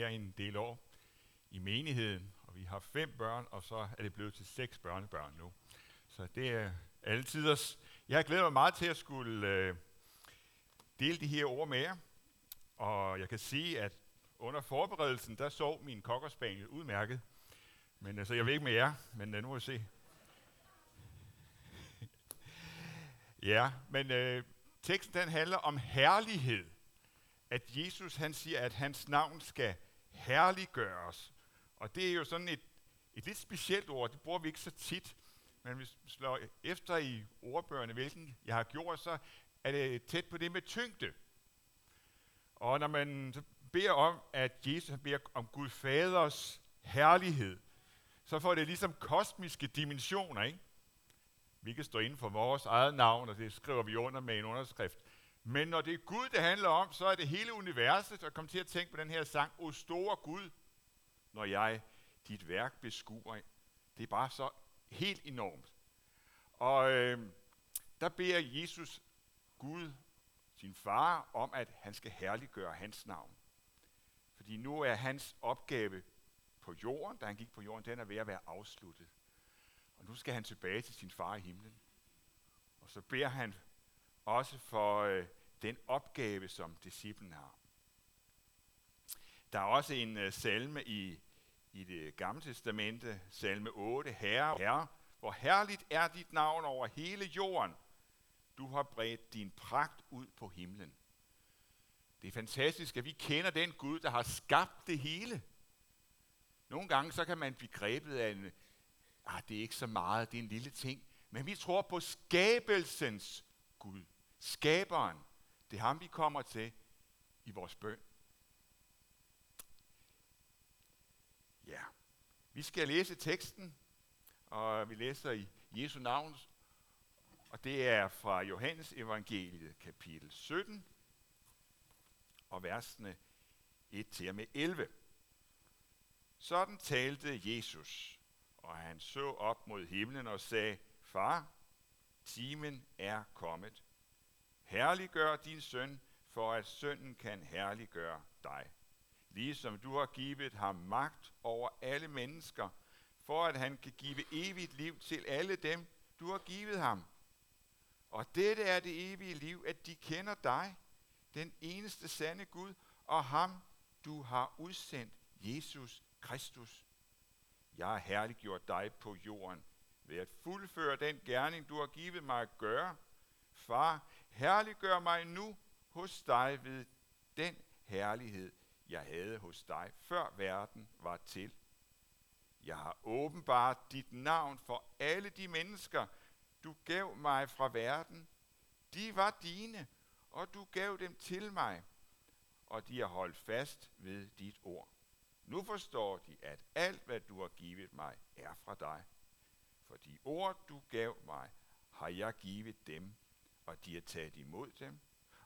her en del år i menigheden, og vi har fem børn, og så er det blevet til seks børnebørn nu. Så det er altid os. Jeg har glædet mig meget til at skulle øh, dele de her ord med jer, og jeg kan sige, at under forberedelsen, der sov min kokkerspaniel udmærket. Men altså, jeg ved ikke med jer, men øh, nu må vi se. ja, men øh, teksten den handler om herlighed. At Jesus han siger, at hans navn skal herliggøres. Og det er jo sådan et, et lidt specielt ord, det bruger vi ikke så tit. Men hvis vi slår efter i ordbøgerne, hvilken jeg har gjort, så er det tæt på det med tyngde. Og når man beder om, at Jesus beder om Gud Faders herlighed, så får det ligesom kosmiske dimensioner, ikke? Vi kan stå inden for vores eget navn, og det skriver vi under med en underskrift. Men når det er Gud, det handler om, så er det hele universet, der kommer til at tænke på den her sang, O store Gud, når jeg dit værk beskuer. Det er bare så helt enormt. Og øh, der beder Jesus Gud, sin far, om at han skal herliggøre hans navn. Fordi nu er hans opgave på jorden, da han gik på jorden, den er ved at være afsluttet. Og nu skal han tilbage til sin far i himlen. Og så beder han også for øh, den opgave, som disciplen har. Der er også en øh, salme i, i det gamle testamente, salme 8, Herre, Herre, hvor herligt er dit navn over hele jorden. Du har bredt din pragt ud på himlen. Det er fantastisk, at vi kender den Gud, der har skabt det hele. Nogle gange så kan man blive grebet af en, ah, det er ikke så meget, det er en lille ting. Men vi tror på skabelsens Gud. Skaberen. Det er ham, vi kommer til i vores bøn. Ja, vi skal læse teksten, og vi læser i Jesu navn, og det er fra Johannes evangeliet kapitel 17, og versene 1 til med 11. Sådan talte Jesus, og han så op mod himlen og sagde, Far, timen er kommet. Herliggør din søn, for at sønnen kan herliggøre dig. Ligesom du har givet ham magt over alle mennesker, for at han kan give evigt liv til alle dem, du har givet ham. Og dette er det evige liv, at de kender dig, den eneste sande Gud, og ham, du har udsendt, Jesus Kristus. Jeg har herliggjort dig på jorden ved at fuldføre den gerning, du har givet mig at gøre. Far, herliggør mig nu hos dig ved den herlighed, jeg havde hos dig, før verden var til. Jeg har åbenbart dit navn for alle de mennesker, du gav mig fra verden. De var dine, og du gav dem til mig, og de har holdt fast ved dit ord. Nu forstår de, at alt, hvad du har givet mig, er fra dig. For de ord, du gav mig, har jeg givet dem, og de har taget imod dem.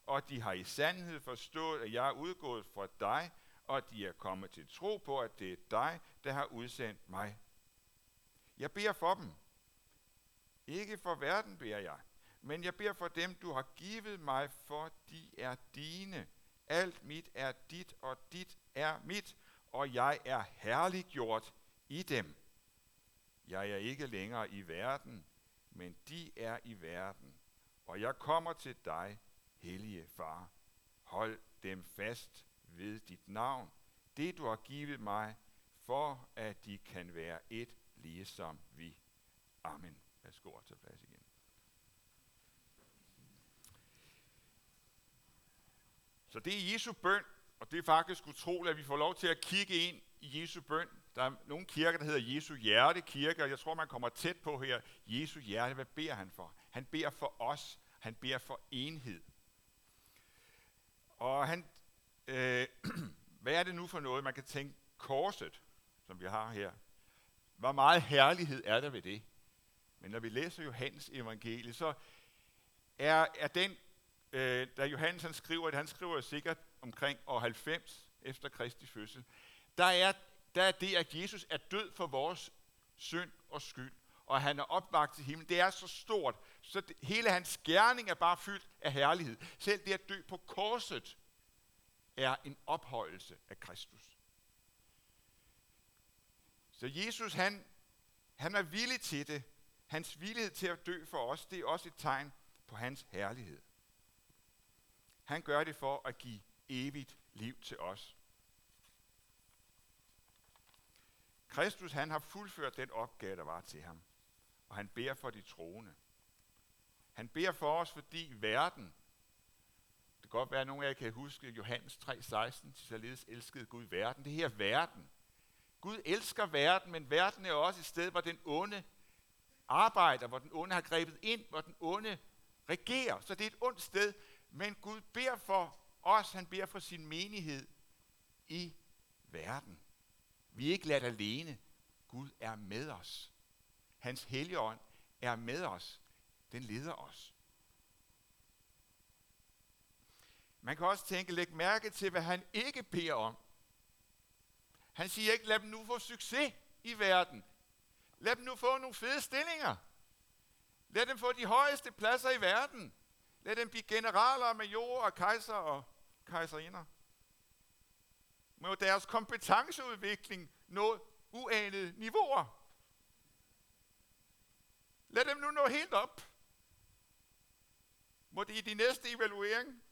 Og de har i sandhed forstået, at jeg er udgået fra dig, og de er kommet til tro på, at det er dig, der har udsendt mig. Jeg beder for dem. Ikke for verden beder jeg, men jeg beder for dem, du har givet mig, for de er dine. Alt mit er dit, og dit er mit, og jeg er herliggjort i dem. Jeg er ikke længere i verden, men de er i verden. Og jeg kommer til dig, hellige far. Hold dem fast ved dit navn, det du har givet mig, for at de kan være et, ligesom vi. Amen. Værsgo at tage plads igen. Så det er Jesu bøn, og det er faktisk utroligt, at vi får lov til at kigge ind i Jesu bøn. Der er nogle kirker, der hedder Jesu hjerte kirke, og jeg tror, man kommer tæt på her. Jesu hjerte, hvad beder han for? Han beder for os. Han beder for enhed. Og han, øh, hvad er det nu for noget? Man kan tænke korset, som vi har her. Hvor meget herlighed er der ved det? Men når vi læser Johannes evangelie, så er, er den, øh, da Johannes han skriver det, han skriver sikkert omkring år 90 efter Kristi fødsel, der er, der er det, at Jesus er død for vores synd og skyld, og han er opvagt til himlen. Det er så stort, så det, hele hans gerning er bare fyldt af herlighed. Selv det at dø på korset er en ophøjelse af Kristus. Så Jesus, han, han er villig til det. Hans villighed til at dø for os, det er også et tegn på hans herlighed. Han gør det for at give evigt liv til os. Kristus, han har fuldført den opgave, der var til ham. Og han beder for de troende. Han beder for os, fordi verden, det kan godt være, at nogle af jer kan huske Johannes 3:16, således elskede Gud verden. Det her verden. Gud elsker verden, men verden er også et sted, hvor den onde arbejder, hvor den onde har grebet ind, hvor den onde regerer. Så det er et ondt sted, men Gud beder for os, han beder for sin menighed i verden. Vi er ikke ladt alene. Gud er med os. Hans helligånd er med os. Den leder os. Man kan også tænke, læg mærke til, hvad han ikke beder om. Han siger ikke, lad dem nu få succes i verden. Lad dem nu få nogle fede stillinger. Lad dem få de højeste pladser i verden. Lad dem blive generaler, majorer og kejser og kejserinder. Må deres kompetenceudvikling nå uanede niveauer. Lad dem nu nå helt op. Må det i de næste evaluering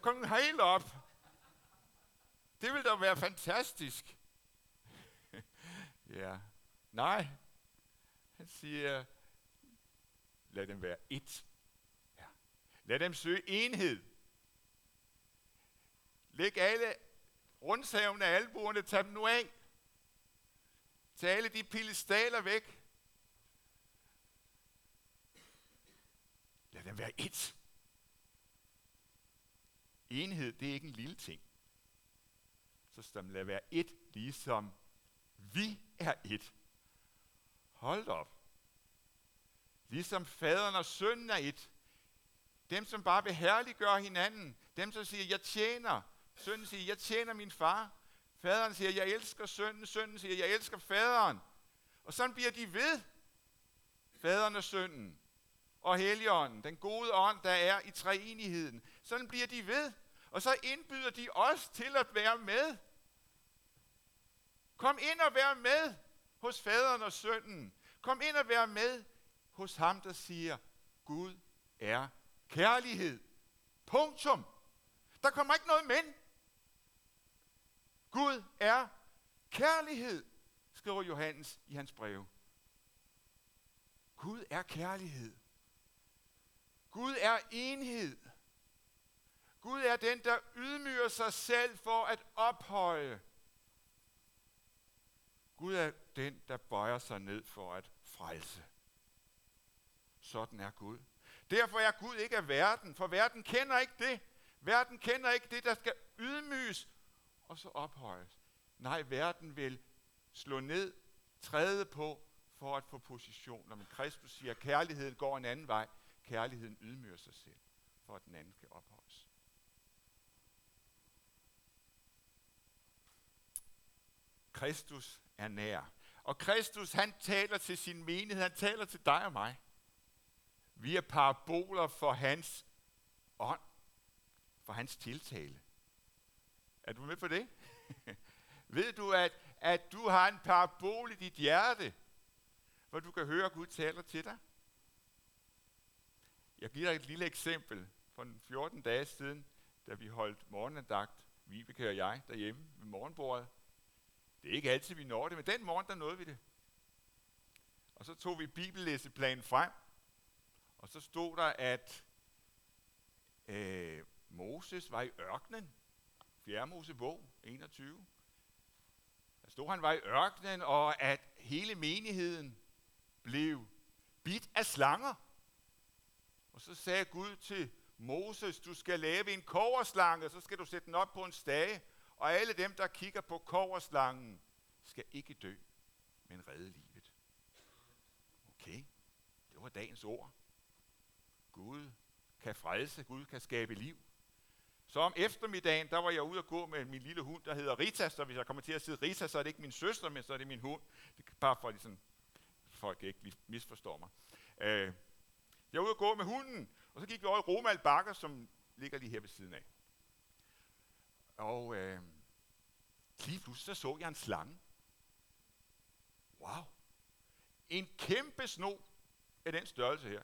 komme helt op. Det vil da være fantastisk. ja. Nej. Han siger, lad dem være et. Ja. Lad dem søge enhed. Læg alle rundsavne af albuerne, tag dem nu af. Tag alle de pilestaler væk. Lad dem være et. Enhed, det er ikke en lille ting. Så skal dem lad være et, ligesom vi er et. Hold op. Ligesom faderen og sønnen er et. Dem, som bare vil herliggøre hinanden. Dem, som siger, jeg tjener. Sønnen siger, jeg tjener min far. Faderen siger, jeg elsker sønnen. Sønnen siger, jeg elsker faderen. Og sådan bliver de ved. Faderen og sønnen og Helligånden, den gode ånd, der er i treenigheden. Sådan bliver de ved. Og så indbyder de os til at være med. Kom ind og vær med hos faderen og sønnen. Kom ind og vær med hos ham, der siger, Gud er kærlighed. Punktum. Der kommer ikke noget men. Gud er kærlighed, skriver Johannes i hans brev. Gud er kærlighed. Gud er enhed. Gud er den, der ydmyger sig selv for at ophøje. Gud er den, der bøjer sig ned for at frelse. Sådan er Gud. Derfor er Gud ikke af verden, for verden kender ikke det. Verden kender ikke det, der skal ydmyges og så ophøjes. Nej, verden vil slå ned, træde på for at få positioner. Men Kristus siger, at kærligheden går en anden vej. Kærligheden ydmyger sig selv, for at den anden kan ophøjes. Kristus er nær. Og Kristus, han taler til sin menighed, han taler til dig og mig. Vi er paraboler for hans ånd, for hans tiltale. Er du med på det? Ved du, at, at du har en parabol i dit hjerte, hvor du kan høre, at Gud taler til dig? Jeg giver dig et lille eksempel. For 14 dage siden, da vi holdt morgenandagt, Vibeke og jeg, derhjemme ved morgenbordet. Det er ikke altid, vi når det, men den morgen, der nåede vi det. Og så tog vi bibellæseplanen frem, og så stod der, at øh, Moses var i ørkenen. 4. Mosebog 21. Der stod, han var i ørkenen, og at hele menigheden blev bidt af slanger. Og så sagde Gud til Moses, du skal lave en koverslange, og så skal du sætte den op på en stage, og alle dem, der kigger på koverslangen, skal ikke dø, men redde livet. Okay, det var dagens ord. Gud kan frelse, Gud kan skabe liv. Så om eftermiddagen, der var jeg ude og gå med min lille hund, der hedder Rita, så hvis jeg kommer til at sige Rita, så er det ikke min søster, men så er det min hund. Det er bare for, at sådan, folk ikke misforstår mig. Øh, jeg var ude og gå med hunden, og så gik vi over i Romal Bakker, som ligger lige her ved siden af. Og øh, lige pludselig så, så jeg en slange. Wow. En kæmpe sno af den størrelse her.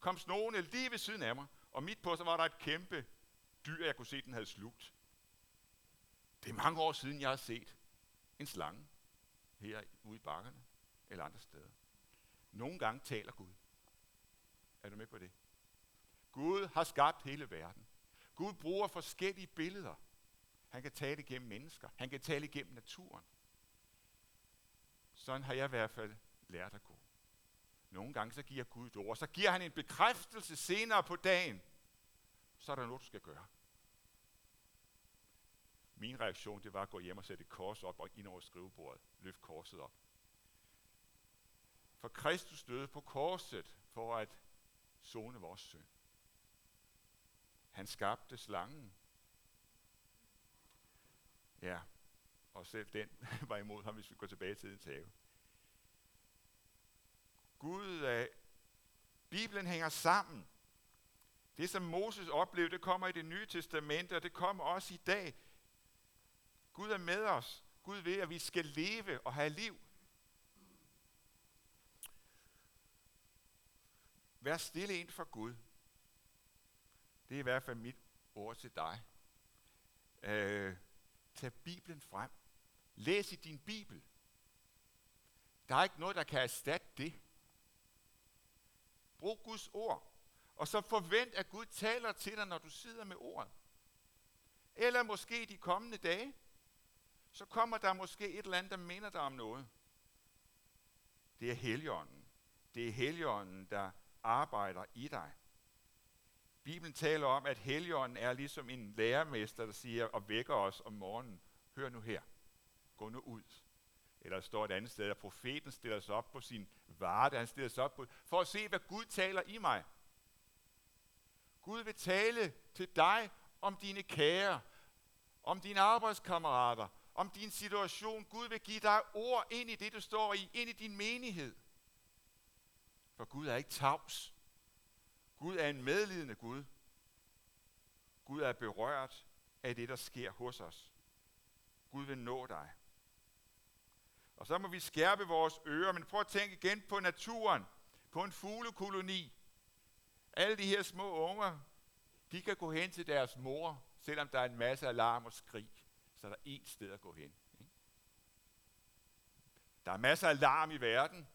Kom snoene lige ved siden af mig, og midt på så var der et kæmpe dyr, jeg kunne se, den havde slugt. Det er mange år siden, jeg har set en slange her ude i bakkerne eller andre steder. Nogle gange taler Gud. Er du med på det? Gud har skabt hele verden. Gud bruger forskellige billeder. Han kan tale igennem mennesker. Han kan tale igennem naturen. Sådan har jeg i hvert fald lært at gå. Nogle gange så giver Gud et ord. Så giver han en bekræftelse senere på dagen. Så er der noget, du skal gøre. Min reaktion, det var at gå hjem og sætte et kors op og ind over skrivebordet. Løft korset op. For Kristus døde på korset for at zone vores synd. Han skabte slangen. Ja, og selv den var imod ham, hvis vi går tilbage til den have. Gud, øh, Bibelen hænger sammen. Det, som Moses oplevede, det kommer i det nye testamente, og det kommer også i dag. Gud er med os. Gud ved, at vi skal leve og have liv. Vær stille ind for Gud. Det er i hvert fald mit ord til dig. Øh, tag Bibelen frem. Læs i din Bibel. Der er ikke noget, der kan erstatte det. Brug Guds ord. Og så forvent, at Gud taler til dig, når du sidder med ordet. Eller måske de kommende dage, så kommer der måske et eller andet, der minder dig om noget. Det er Helligånden. Det er Helligånden, der arbejder i dig. Bibelen taler om, at Helligånden er ligesom en lærermester, der siger og vækker os om morgenen. Hør nu her. Gå nu ud. Eller der står et andet sted, at profeten stiller sig op på sin vare, han stiller sig op på, for at se, hvad Gud taler i mig. Gud vil tale til dig om dine kære, om dine arbejdskammerater, om din situation. Gud vil give dig ord ind i det, du står i, ind i din menighed. For Gud er ikke tavs. Gud er en medlidende Gud. Gud er berørt af det, der sker hos os. Gud vil nå dig. Og så må vi skærpe vores ører, men prøv at tænke igen på naturen, på en fuglekoloni. Alle de her små unger, de kan gå hen til deres mor, selvom der er en masse alarm og skrig. Så er der ét sted at gå hen. Der er masser af alarm i verden.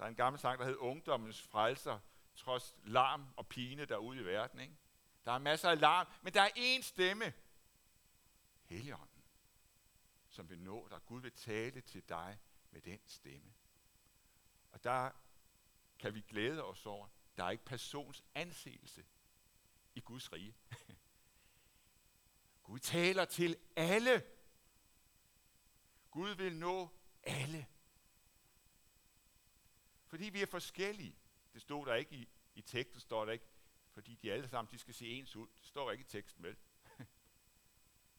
Der er en gammel sang, der hedder Ungdommens frelser, trods larm og pine derude i verden. Ikke? Der er masser af larm, men der er én stemme. Helligånden, som vil nå dig. Gud vil tale til dig med den stemme. Og der kan vi glæde os over, der er ikke persons anseelse i Guds rige. Gud taler til alle. Gud vil nå alle. Fordi vi er forskellige. Det stod der ikke i, i teksten, står der ikke, fordi de alle sammen de skal se ens ud. Det står ikke i teksten vel?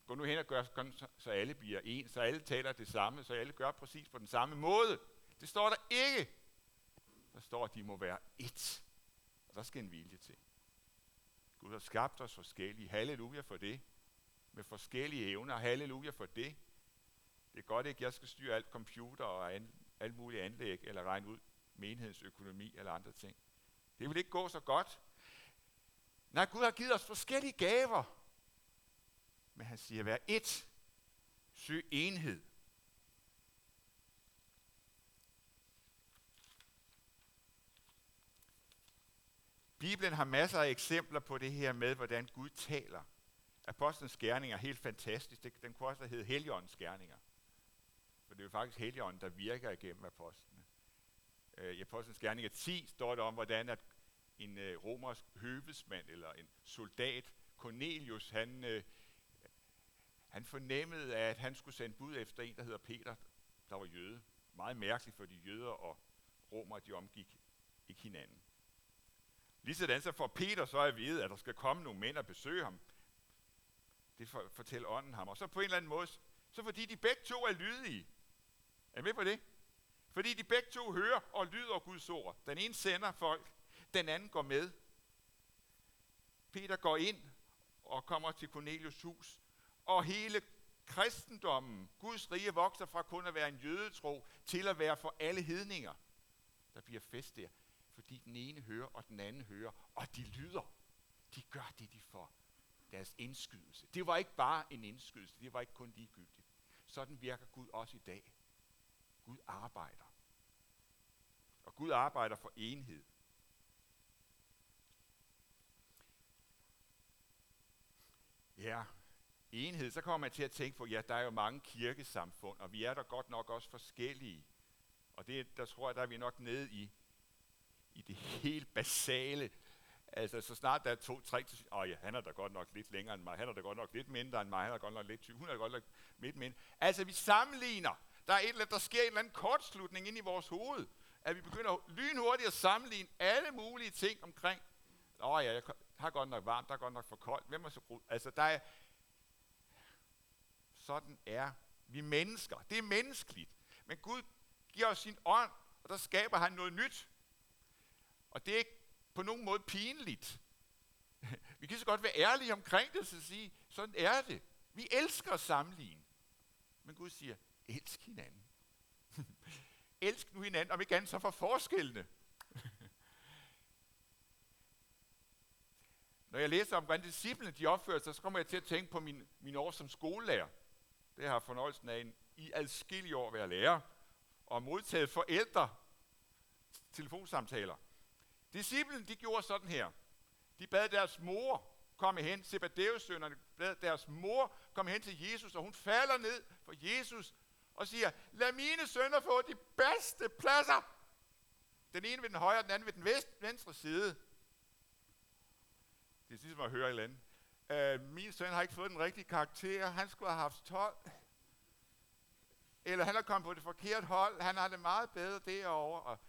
Gå nu hen og gør, så alle bliver en, så alle taler det samme, så alle gør præcis på den samme måde. Det står der ikke. Der står, at de må være ét. Og der skal en vilje til. Gud har skabt os forskellige. Halleluja for det. Med forskellige evner. Halleluja for det. Det er godt ikke, at jeg skal styre alt computer og an, alt muligt anlæg, eller regne ud menighedens økonomi eller andre ting. Det vil ikke gå så godt. Nej, Gud har givet os forskellige gaver. Men han siger, vær et. Søg enhed. Bibelen har masser af eksempler på det her med, hvordan Gud taler. Apostlenes gerninger er helt fantastisk. Den kunne også hedde Helligåndens gerninger. For det er jo faktisk Helligånden, der virker igennem apostlen. Øh, I Apostlenes gerninger 10 står der om, hvordan at en øh, romersk høvesmand eller en soldat, Cornelius, han, øh, han fornemmede, at han skulle sende bud efter en, der hedder Peter, der var jøde. Meget mærkeligt, for de jøder og romer, de omgik ikke hinanden. Ligesådan så får Peter så at vide, at der skal komme nogle mænd og besøge ham. Det for, fortæller ånden ham. Og så på en eller anden måde, så fordi de begge to er lydige. Er I med på det? Fordi de begge to hører og lyder Guds ord. Den ene sender folk, den anden går med. Peter går ind og kommer til Cornelius hus, og hele kristendommen, Guds rige, vokser fra kun at være en jødetro til at være for alle hedninger. Der bliver fest der, fordi den ene hører, og den anden hører, og de lyder. De gør det, de får. Deres indskydelse. Det var ikke bare en indskydelse, det var ikke kun ligegyldigt. Sådan virker Gud også i dag. Gud arbejder. Og Gud arbejder for enhed. Ja, enhed, så kommer man til at tænke på, ja, der er jo mange kirkesamfund, og vi er der godt nok også forskellige. Og det, der tror jeg, der er vi nok nede i, i det helt basale. Altså, så snart der er to, tre, åh ja, han er da godt nok lidt længere end mig, han er da godt nok lidt mindre end mig, han er godt nok lidt tyk, hun er godt nok lidt mindre. Altså, vi sammenligner. Der, er et eller andet, der sker en eller anden kortslutning ind i vores hoved, at vi begynder lynhurtigt at sammenligne alle mulige ting omkring. Åh ja, jeg har godt nok varmt, der er godt nok for koldt. Hvem er så god? Altså, der er, sådan er vi mennesker. Det er menneskeligt. Men Gud giver os sin ånd, og der skaber han noget nyt. Og det er ikke på nogen måde pinligt. Vi kan så godt være ærlige omkring det, så sige, sådan er det. Vi elsker at sammenligne. Men Gud siger, elsk hinanden. elsk nu hinanden, om ikke andet så for forskellene. Når jeg læser om, hvordan disciplene de opfører sig, så kommer jeg til at tænke på min, min år som skolelærer. Det har fornøjelsen af en, i adskillige år at være lærer, og modtaget forældre telefonsamtaler. Disciplen, de gjorde sådan her. De bad deres mor komme hen, Zebedeus-sønnerne bad deres mor komme hen til Jesus, og hun falder ned for Jesus og siger, lad mine sønner få de bedste pladser. Den ene ved den højre, den anden ved den venstre side. Det er ligesom at høre et eller andet. Øh, min søn har ikke fået den rigtige karakter. Han skulle have haft 12. Eller han er kommet på det forkerte hold. Han har det meget bedre derovre. Og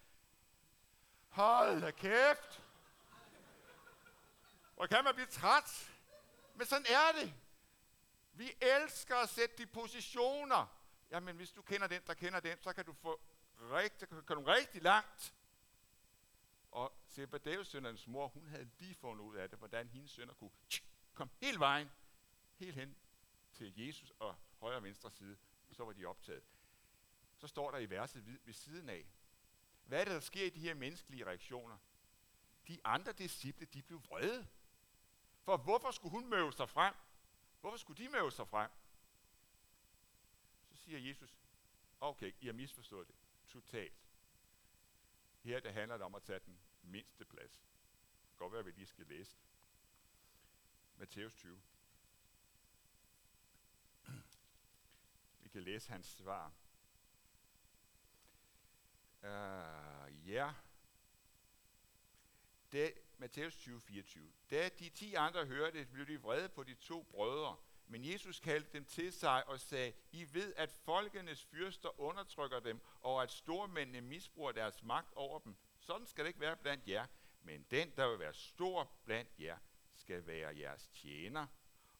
hold da kæft. Hvor kan man blive træt? Men sådan er det. Vi elsker at sætte de positioner. Jamen, hvis du kender den, der kender den, så kan du få rigtig, kan du rigtig langt. Og Zebedeus sønnernes mor, hun havde lige fundet ud af det, hvordan hendes sønner kunne komme hele vejen, helt hen til Jesus og højre og venstre side. Så var de optaget. Så står der i verset ved, ved siden af, hvad er det, der sker i de her menneskelige reaktioner? De andre disciple, de blev vrede. For hvorfor skulle hun møve sig frem? Hvorfor skulle de møve sig frem? Siger Jesus, okay, I har misforstået det totalt. Her det handler det om at tage den mindste plads. Det kan godt være, at vi lige skal læse. Matthæus 20. Vi kan læse hans svar. Uh, ja. Det, Matthæus 20, 24. Da de ti andre hørte det, blev de vrede på de to brødre. Men Jesus kaldte dem til sig og sagde, I ved, at folkenes fyrster undertrykker dem, og at stormændene misbruger deres magt over dem. Sådan skal det ikke være blandt jer. Men den, der vil være stor blandt jer, skal være jeres tjener.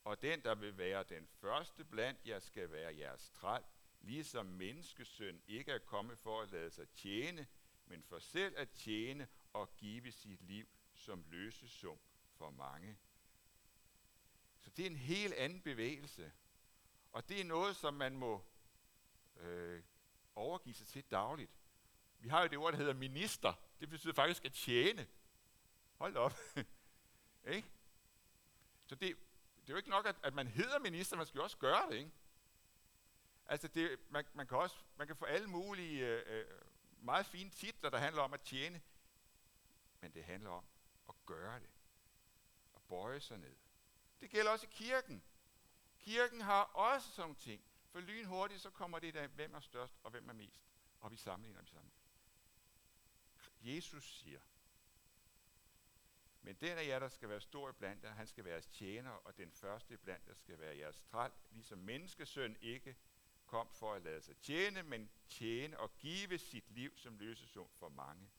Og den, der vil være den første blandt jer, skal være jeres træl. Ligesom menneskesøn ikke er kommet for at lade sig tjene, men for selv at tjene og give sit liv som løsesum for mange. Så det er en helt anden bevægelse. Og det er noget, som man må øh, overgive sig til dagligt. Vi har jo det ord, der hedder minister. Det betyder faktisk at tjene. Hold op. ikke? Så det, det er jo ikke nok, at, at man hedder minister, man skal jo også gøre det. Ikke? Altså det, man, man, kan også, man kan få alle mulige øh, øh meget fine titler, der handler om at tjene. Men det handler om at gøre det. At bøje sig ned. Det gælder også kirken. Kirken har også sådan nogle ting. For lynhurtigt så kommer det der, hvem er størst og hvem er mest. Og vi sammenligner, vi sammen. Jesus siger, men den af jer, der skal være stor blandt jer, han skal være jeres tjener, og den første blandt jer skal være jeres træl, ligesom menneskesøn ikke kom for at lade sig tjene, men tjene og give sit liv som løsesum for mange.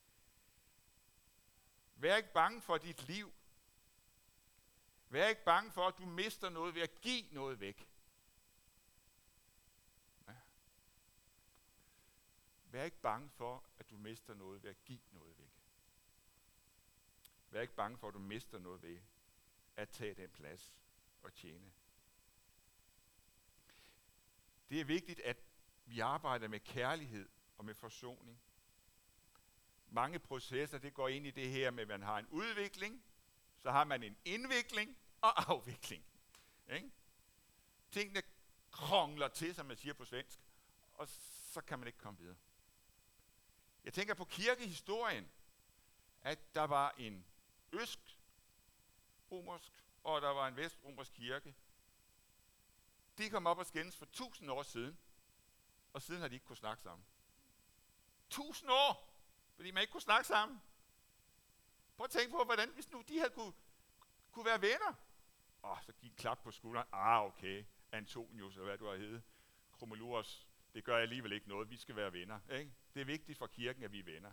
Vær ikke bange for dit liv. Vær ikke bange for, at du mister noget ved at give noget væk. Ja. Vær ikke bange for, at du mister noget ved at give noget væk. Vær ikke bange for, at du mister noget ved at tage den plads og tjene. Det er vigtigt, at vi arbejder med kærlighed og med forsoning. Mange processer, det går ind i det her med, at man har en udvikling, så har man en indvikling og afvikling. Ikke? Tingene krongler til, som man siger på svensk, og så kan man ikke komme videre. Jeg tænker på kirkehistorien, at der var en øst-romersk, og der var en vest-romersk kirke. De kom op og skændes for tusind år siden, og siden har de ikke kunne snakke sammen. Tusind år, fordi man ikke kunne snakke sammen. Prøv at tænke på, hvordan hvis nu de havde kunne, kunne være venner og så gik klap på skulderen. Ah, okay. Antonius, eller hvad du har heddet. Kromolurus. Det gør alligevel ikke noget. Vi skal være venner. Ikke? Det er vigtigt for kirken, at vi er venner.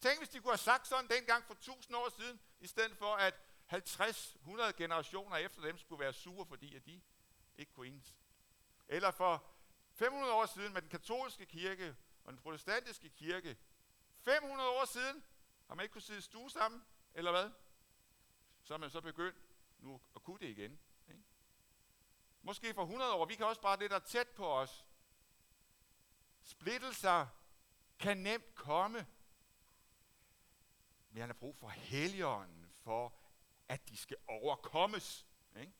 Tænk, hvis de kunne have sagt sådan dengang for tusind år siden, i stedet for at 50-100 generationer efter dem skulle være sure, fordi at de ikke kunne enes. Eller for 500 år siden med den katolske kirke og den protestantiske kirke. 500 år siden har man ikke kunne sidde stue sammen, eller hvad? Så er man så begyndt nu at kunne det igen. Ikke? Måske for 100 år, vi kan også bare det, der er tæt på os. Splittelser kan nemt komme. Men han har brug for helligånden, for at de skal overkommes. Ikke?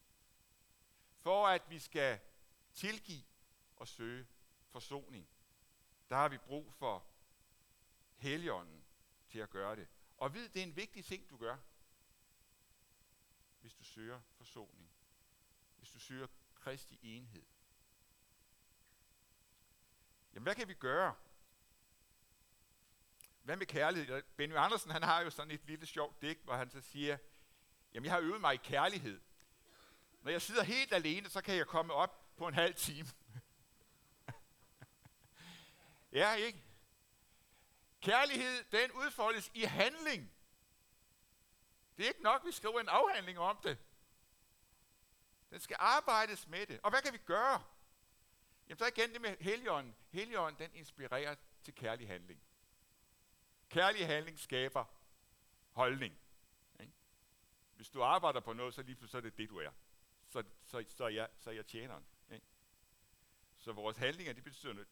For at vi skal tilgive og søge forsoning. Der har vi brug for helligånden til at gøre det. Og vid, det er en vigtig ting, du gør, hvis du søger forsoning. Hvis du søger Kristi enhed. Jamen, hvad kan vi gøre? Hvad med kærlighed? Benny Andersen, han har jo sådan et lille sjovt digt, hvor han så siger, jamen, jeg har øvet mig i kærlighed. Når jeg sidder helt alene, så kan jeg komme op på en halv time. ja, ikke? Kærlighed, den udfoldes i handling. Det er ikke nok, vi skriver en afhandling om det. Den skal arbejdes med det. Og hvad kan vi gøre? Jamen så igen det med heligånden. Heligånden, den inspirerer til kærlig handling. Kærlig handling skaber holdning. Ikke? Hvis du arbejder på noget, så lige pludselig så er det det, du er. Så, så, så, er, jeg, så er jeg tjeneren. Ikke? Så vores handlinger, det betyder noget.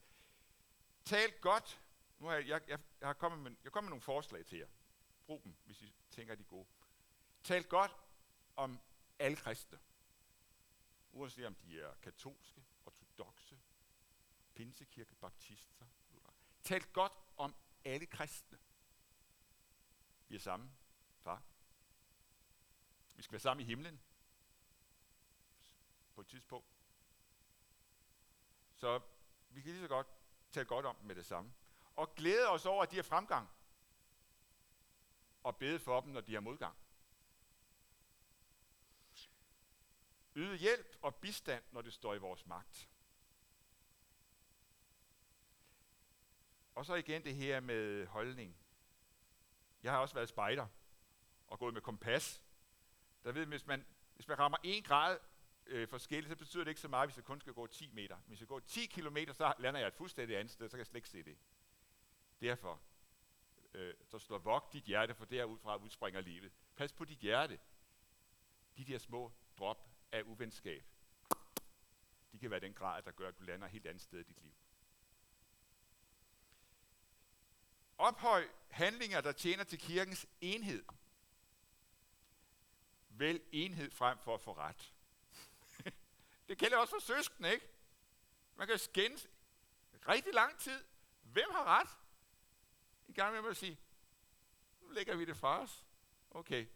Tal godt. Nu har jeg, jeg, jeg, jeg, har kommet med, jeg kommer med nogle forslag til jer. Brug dem, hvis I tænker, de er gode talt godt om alle kristne. Uanset om de er katolske, ortodoxe, pinsekirke, baptister. Talt godt om alle kristne. Vi er sammen, far. Vi skal være sammen i himlen på et tidspunkt. Så vi kan lige så godt tale godt om dem med det samme. Og glæde os over, at de har fremgang. Og bede for dem, når de har modgang. Yde hjælp og bistand, når det står i vores magt. Og så igen det her med holdning. Jeg har også været spejder og gået med kompas. Der ved, hvis man, hvis man rammer en grad øh, forskelligt, så betyder det ikke så meget, hvis jeg kun skal gå 10 meter. Hvis jeg går 10 km, så lander jeg et fuldstændig andet sted, så kan jeg slet ikke se det. Derfor, øh, så slår vogt dit hjerte, for derudfra udspringer livet. Pas på dit hjerte. De der små drop af uvenskab, de kan være den grad, der gør, at du lander et helt andet sted i dit liv. Ophøj handlinger, der tjener til kirkens enhed. Vælg enhed frem for at få ret. det gælder også for søskende, ikke? Man kan skændes rigtig lang tid. Hvem har ret? I gang med at sige, nu lægger vi det fra os. Okay,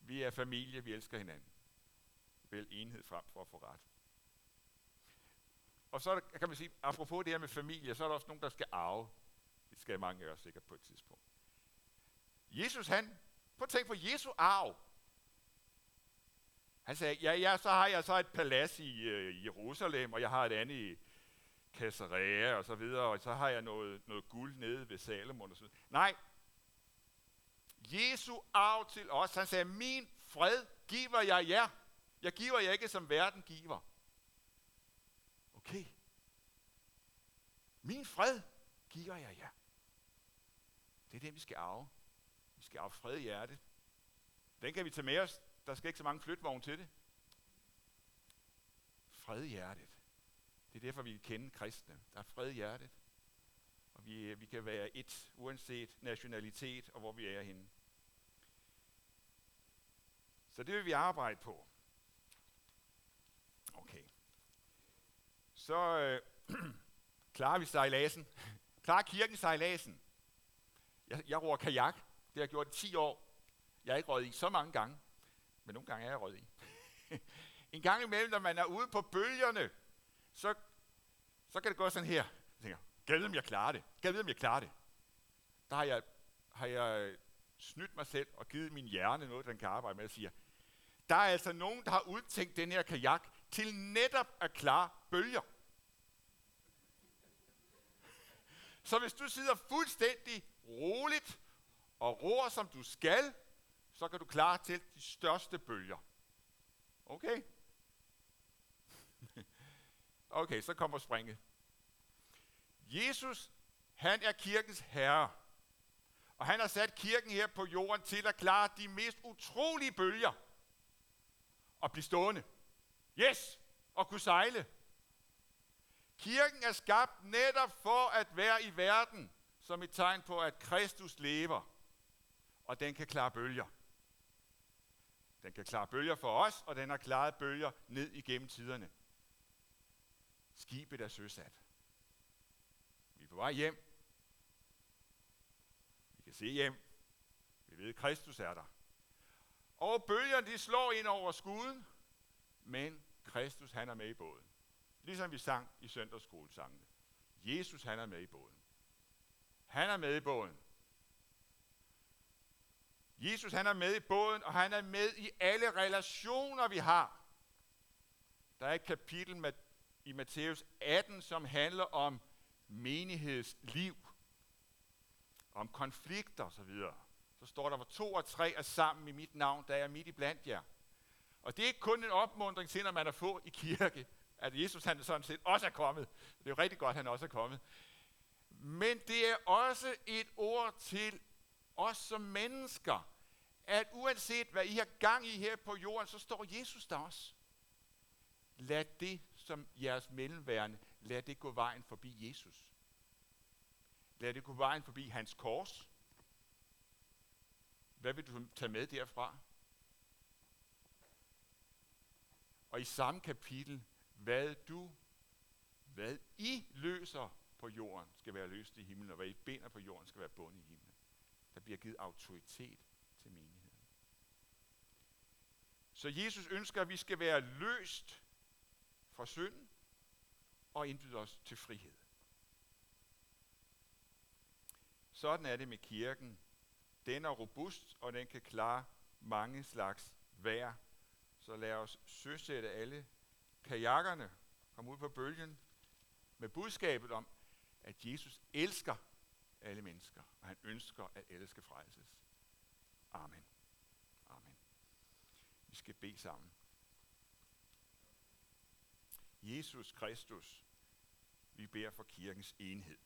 vi er familie, vi elsker hinanden. Vælg enhed frem for at få ret. Og så kan man sige, apropos det her med familie, så er der også nogen, der skal arve. Det skal mange af os sikkert på et tidspunkt. Jesus han, prøv at tænke på Jesu arv. Han sagde, ja, ja, så har jeg så et palads i øh, Jerusalem, og jeg har et andet i Caesarea og så videre, og så har jeg noget, noget guld nede ved Salomon og så videre. Nej, Jesu arv til os, han sagde, min fred giver jeg jer. Jeg giver jer ikke, som verden giver. Okay. Min fred giver jeg jer. Det er det, vi skal arve. Vi skal arve fred i hjertet. Den kan vi tage med os. Der skal ikke så mange flytvogne til det. Fred i hjertet. Det er derfor, vi kan kende kristne. Der er fred i hjertet. Og vi, øh, vi kan være et, uanset nationalitet og hvor vi er henne. Så det vil vi arbejde på. Okay. Så øh, klarer vi sejladsen. Klarer kirken sejladsen. Jeg, jeg roer kajak. Det har jeg gjort i 10 år. Jeg er ikke røget i så mange gange, men nogle gange er jeg røget i. en gang imellem, når man er ude på bølgerne, så, så kan det gå sådan her. Jeg tænker, gad om jeg klarer det. Gad om jeg klarer det. Der har jeg, har jeg øh, snydt mig selv og givet min hjerne noget, den kan arbejde med og siger, der er altså nogen, der har udtænkt den her kajak til netop at klare bølger. Så hvis du sidder fuldstændig roligt og roer, som du skal, så kan du klare til de største bølger. Okay? Okay, så kommer springet. Jesus, han er kirkens herre. Og han har sat kirken her på jorden til at klare de mest utrolige bølger. Og blive stående. Yes! Og kunne sejle. Kirken er skabt netop for at være i verden, som et tegn på, at Kristus lever. Og den kan klare bølger. Den kan klare bølger for os, og den har klaret bølger ned igennem tiderne. Skibet er søsat. Vi er på vej hjem. Vi kan se hjem. Vi ved, at Kristus er der. Og bølgerne de slår ind over skuden, men Kristus han er med i båden. Ligesom vi sang i søndagsskolesangene. Jesus han er med i båden. Han er med i båden. Jesus han er med i båden, og han er med i alle relationer, vi har. Der er et kapitel med, i Matthæus 18, som handler om menighedsliv, om konflikter osv. Så så står der, hvor to og tre er sammen i mit navn, der er jeg midt i blandt jer. Og det er ikke kun en opmundring til, når man er få i kirke, at Jesus han sådan set også er kommet. Det er jo rigtig godt, at han også er kommet. Men det er også et ord til os som mennesker, at uanset hvad I har gang i her på jorden, så står Jesus der også. Lad det som jeres mellemværende, lad det gå vejen forbi Jesus. Lad det gå vejen forbi hans kors. Hvad vil du tage med derfra? Og i samme kapitel, hvad du, hvad I løser på jorden, skal være løst i himlen, og hvad I binder på jorden, skal være bundet i himlen. Der bliver givet autoritet til menigheden. Så Jesus ønsker, at vi skal være løst fra synden og indbyde os til frihed. Sådan er det med kirken. Den er robust, og den kan klare mange slags vejr. Så lad os søsætte alle kajakkerne, komme ud på bølgen, med budskabet om, at Jesus elsker alle mennesker, og han ønsker, at alle skal frelses. Amen. Amen. Vi skal bede sammen. Jesus Kristus, vi beder for kirkens enhed.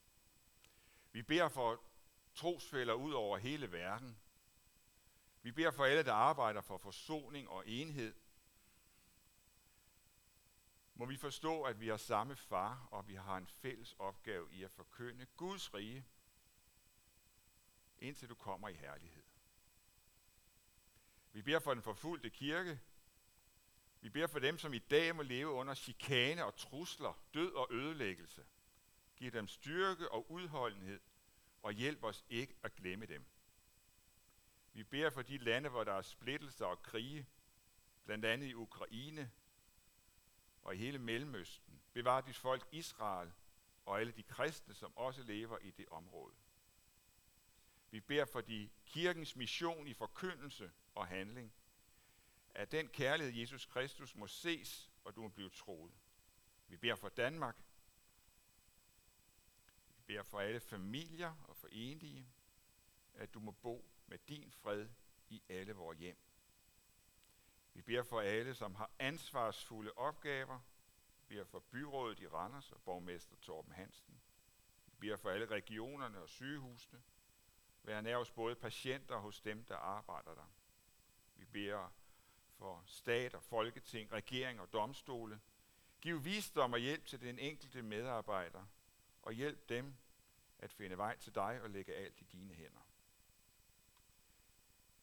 Vi beder for trosfælder ud over hele verden. Vi beder for alle, der arbejder for forsoning og enhed. Må vi forstå, at vi har samme far, og vi har en fælles opgave i at forkynde Guds rige, indtil du kommer i herlighed. Vi beder for den forfulgte kirke. Vi beder for dem, som i dag må leve under chikane og trusler, død og ødelæggelse. Giv dem styrke og udholdenhed, og hjælp os ikke at glemme dem. Vi beder for de lande, hvor der er splittelser og krige, blandt andet i Ukraine og i hele Mellemøsten. Bevar dit folk Israel og alle de kristne, som også lever i det område. Vi beder for de kirkens mission i forkyndelse og handling, at den kærlighed, Jesus Kristus, må ses, og du må blive troet. Vi beder for Danmark. Vi beder for alle familier og for enlige, at du må bo med din fred i alle vores hjem. Vi beder for alle, som har ansvarsfulde opgaver. Vi beder for byrådet i Randers og borgmester Torben Hansen. Vi beder for alle regionerne og sygehusene. Vær nær hos både patienter og hos dem, der arbejder der. Vi beder for stat og folketing, regering og domstole. Giv visdom og hjælp til den enkelte medarbejder, og hjælp dem at finde vej til dig og lægge alt i dine hænder.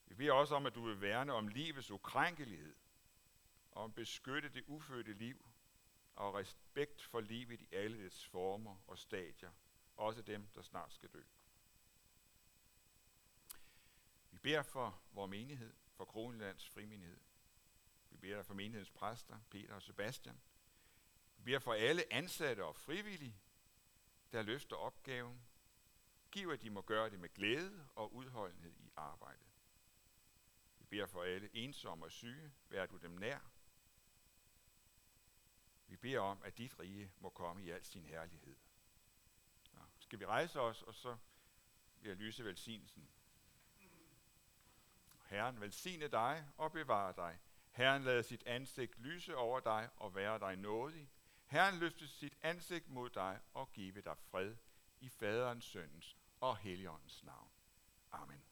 Vi beder også om, at du vil værne om livets ukrænkelighed, og om beskytte det ufødte liv, og respekt for livet i alle dets former og stadier, også dem, der snart skal dø. Vi beder for vores menighed, for Kronelands frimenighed. Vi beder for menighedens præster, Peter og Sebastian. Vi beder for alle ansatte og frivillige, der løfter opgaven. Giv, at de må gøre det med glæde og udholdenhed i arbejdet. Vi beder for alle ensomme og syge, vær du dem nær. Vi beder om, at dit rige må komme i al sin herlighed. Så skal vi rejse os, og så vil jeg lyse velsignelsen. Herren velsigne dig og bevare dig. Herren lader sit ansigt lyse over dig og være dig nådig. Herren løfter sit ansigt mod dig og give dig fred i faderens, søndens og helligåndens navn. Amen.